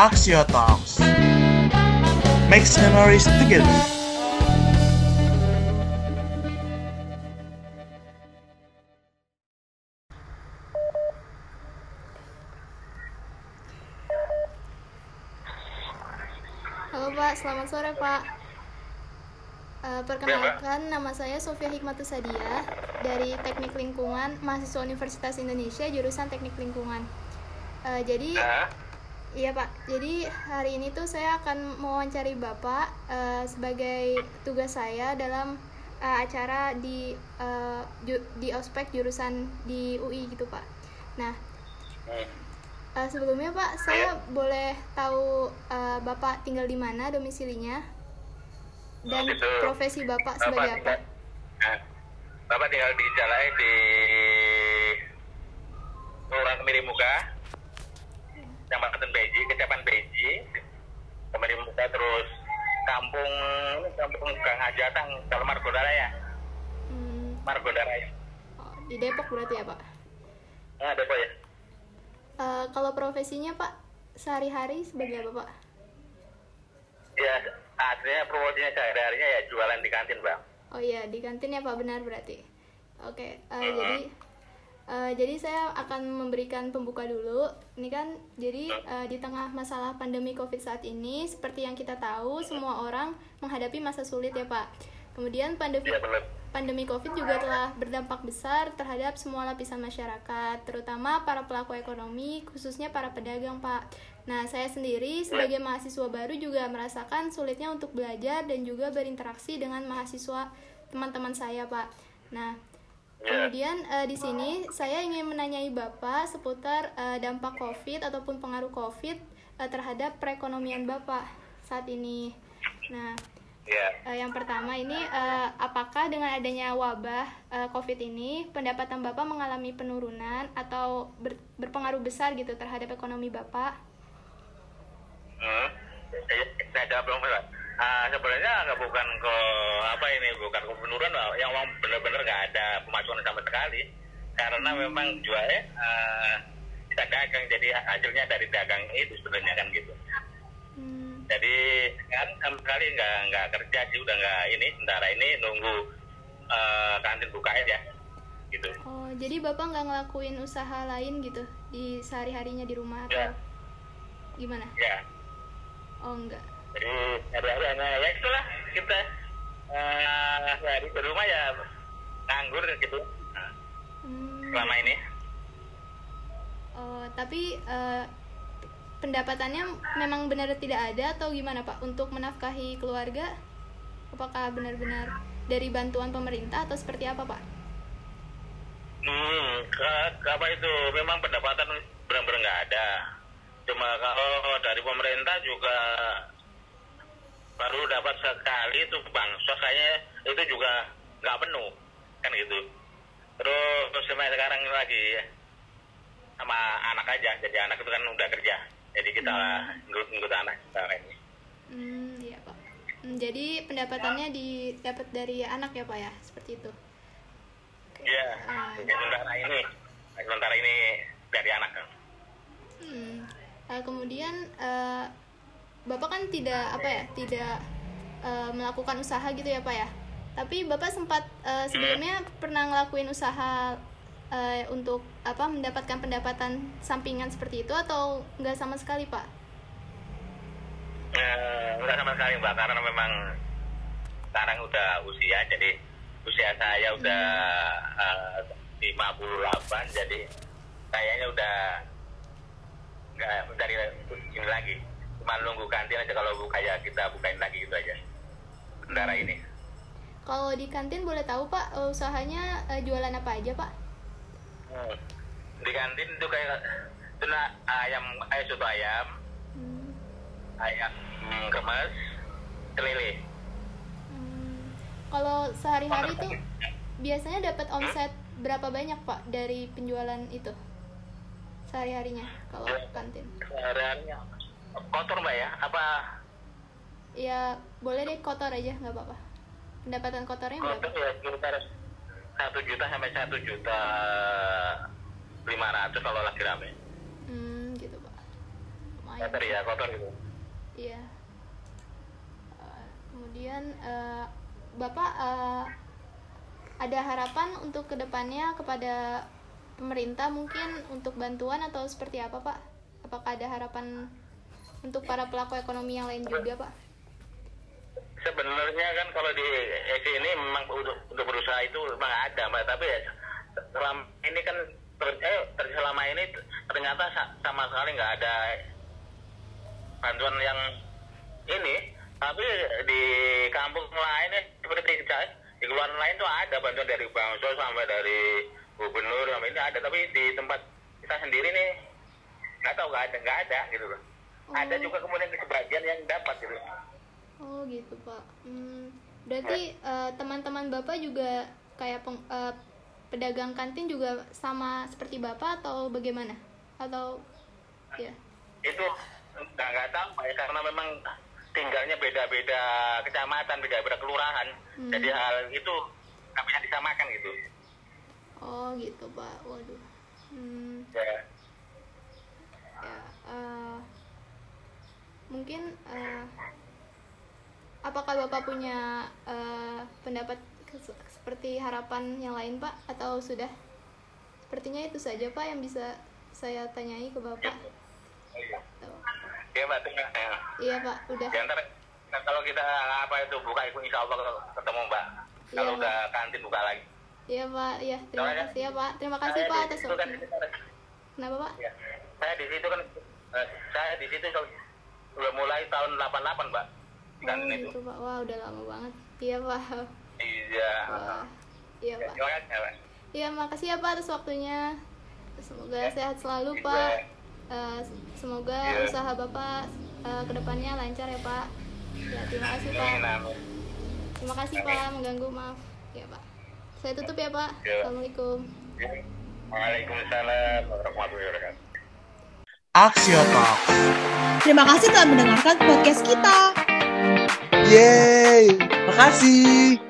Axio Talks. Makes memories together. Halo Pak, selamat sore Pak. Eh, perkenalkan nama saya Sofia Hikmatus Sadia dari Teknik Lingkungan, mahasiswa Universitas Indonesia jurusan Teknik Lingkungan. Eh, jadi iya Pak, jadi hari ini tuh saya akan mewawancari Bapak eh, sebagai tugas saya dalam eh, acara di eh, ju- di ospek jurusan di UI gitu Pak. Nah. Eh, sebelumnya Pak, saya boleh tahu eh, Bapak tinggal di mana domisilinya dan Oh, gitu. profesi Bapak sebagai apa? tinggal- nah, Bapak tinggal di Jalai di Kelurahan Kemiri Muka, Kecamatan Beji, Kecamatan Beji, Muka terus kampung kampung Gang Ajatang, kalau Margondaraya, Hmm, Margondaraya. oh, di Depok berarti ya Pak. Nah, ada apa ya? Eh, kalau profesinya Pak sehari-hari sebagai apa Pak? Ya, aslinya promosinya sehari-harinya ya jualan di kantin, Bang. Oh iya di kantin ya Pak benar berarti. Oke, eh, Mhm. jadi eh, jadi saya akan memberikan pembuka dulu. Ini kan jadi eh, di tengah masalah pandemi COVID saat ini, seperti yang kita tahu semua orang menghadapi masa sulit ya Pak. Kemudian pandemi Iya, pandemi COVID juga telah berdampak besar terhadap semua lapisan masyarakat, terutama para pelaku ekonomi, khususnya para pedagang, Pak. Nah, saya sendiri sebagai mahasiswa baru juga merasakan sulitnya untuk belajar dan juga berinteraksi dengan mahasiswa teman-teman saya, Pak. Nah. Kemudian eh, di sini saya ingin menanyai Bapak seputar eh, dampak COVID ataupun pengaruh COVID eh, terhadap perekonomian Bapak saat ini. Nah, Ya. Eh, yang pertama ini eh, apakah dengan adanya wabah eh, COVID ini pendapatan Bapak mengalami penurunan atau ber- berpengaruh besar gitu terhadap ekonomi Bapak? Hmm. Saya, saya jawab dong, Pak. Ah, sebenarnya nggak bukan ke apa ini bukan ke penurunan yang uang benar-benar nggak ada pemasukan sama sekali. Karena memang jualnya ah, kita dagang jadi hasilnya dari dagang itu sebenarnya kan gitu. Hmm, jadi kan sama sekali nggak nggak kerja sih udah nggak ini sementara ini nunggu ah, kantin buka aja gitu. Oh, jadi Bapak nggak ngelakuin usaha lain gitu di sehari-harinya di rumah atau Ya. gimana? ya. Oh, enggak. Jadi hari-hari hanya ya itulah kita uh, hari di rumah ya nganggur gitu. Hmm, selama ini. Oh, tapi eh, pendapatannya memang benar tidak ada atau gimana Pak? Untuk menafkahi keluarga? Apakah benar-benar dari bantuan pemerintah atau seperti apa Pak? hmm ke- ke apa itu? Memang pendapatan benar-benar nggak ada. Cuma kalau dari pemerintah juga baru dapat sekali itu bansos kayaknya itu juga nggak penuh kan gitu terus sampai sekarang lagi sama anak aja jadi anak itu kan udah kerja jadi kita ngikut ngikut anak sekarang ini Hmm, iya Pak. Hmm, jadi pendapatannya didapat dari anak ya Pak ya, seperti itu. Iya, Ah. sementara ini, sementara ini dari anak kan. Hmm. Eh, kemudian eh, Bapak kan tidak apa ya, tidak eh, melakukan usaha gitu ya Pak ya. Tapi Bapak sempat eh, sebelumnya pernah ngelakuin usaha eh, untuk apa mendapatkan pendapatan sampingan seperti itu atau nggak sama sekali Pak? Enggak sama sekali mbak, karena memang sekarang udah usia, jadi usia saya udah eh, 58, jadi kayaknya udah nggak dari ini lagi. Cuma nunggu kantin aja kalau buka ya kita bukain lagi gitu aja. Sementara ini. Kalau di kantin boleh tahu Pak eh, usahanya eh, jualan apa aja Pak? Hmm. Di kantin itu kayak itu na- ayam, ayam soto ayam, Hmm. ayam hmm, remes, kelele. Hmm, Kalau sehari-hari tuh biasanya dapat omset berapa banyak pak dari penjualan itu sehari-harinya kalau kantin? Sehariannya kotor mbak ya? Apa Ya boleh deh kotor aja nggak apa-apa. Pendapatan kotornya berapa? kotor ya sekitar satu juta sampai satu juta lima ratus kalau lagi rame. Hmm gitu pak. kotor ya kotor gitu Iya. Eh, kemudian eh, Bapak eh, ada harapan untuk ke depannya kepada pemerintah mungkin untuk bantuan atau seperti apa Pak? Apakah ada harapan untuk para pelaku ekonomi yang lain juga Pak? sebenarnya kan kalau di ESI ini memang untuk, berusaha itu memang ada mbak. Tapi ya selama ini kan ter, eh, selama ini ternyata sa- sama sekali nggak ada bantuan yang ini. Tapi di kampung lain ya seperti di keluaran lain tuh ada bantuan dari bangsa sampai dari gubernur sampai ini ada. Tapi di tempat kita sendiri nih nggak tahu nggak ada nggak ada gitu loh ada Oh. juga kemudian sebagian yang dapat gitu Oh gitu Pak. Hmm, berarti eh, teman-teman Bapak juga kayak peng- eh, pedagang kantin juga sama seperti Bapak atau bagaimana? Atau ya? itu nggak nggak tahu ya, karena memang tinggalnya beda-beda kecamatan beda-beda kelurahan Hmm. jadi hal itu nggak bisa disamakan gitu Oh gitu Pak. Waduh. Hmm, ya. eh, mungkin eh, apakah Bapak punya eh, pendapat seperti harapan yang lain Pak atau sudah? Sepertinya itu saja Pak yang bisa saya tanyai ke Bapak. Tuh. ya mbak tunggu ya. Iya Pak, udah. Ya, ntar ntar kalau kita apa itu buka itu insya Allah ketemu mbak kalau Iya, udah kantin buka lagi Iya Pak, iya terima Soalnya- kasih ya Pak. Terima kasih Pak atas kan, waktunya. Kenapa Pak? ya, saya di situ kan eh, saya di situ kalau udah mulai tahun 88 mbak di Oh itu gitu Pak, wah udah lama banget. Iya Pak. iya Wah, iya Ya, Pak. terima kasih ya, Pak. Iya makasih ya Pak atas waktunya. Semoga Ya. sehat selalu Juga. Pak. Eh, semoga Iya. usaha Bapak eh, ke depannya lancar ya Pak. Ya terima kasih Pak. Terima kasih Pak mengganggu maaf. Ya Pak. Saya tutup ya Pak. Ya. Assalamualaikum. Waalaikumsalam warahmatullahi wabarakatuh. Talks. Terima kasih telah mendengarkan podcast kita. Yeay, makasih.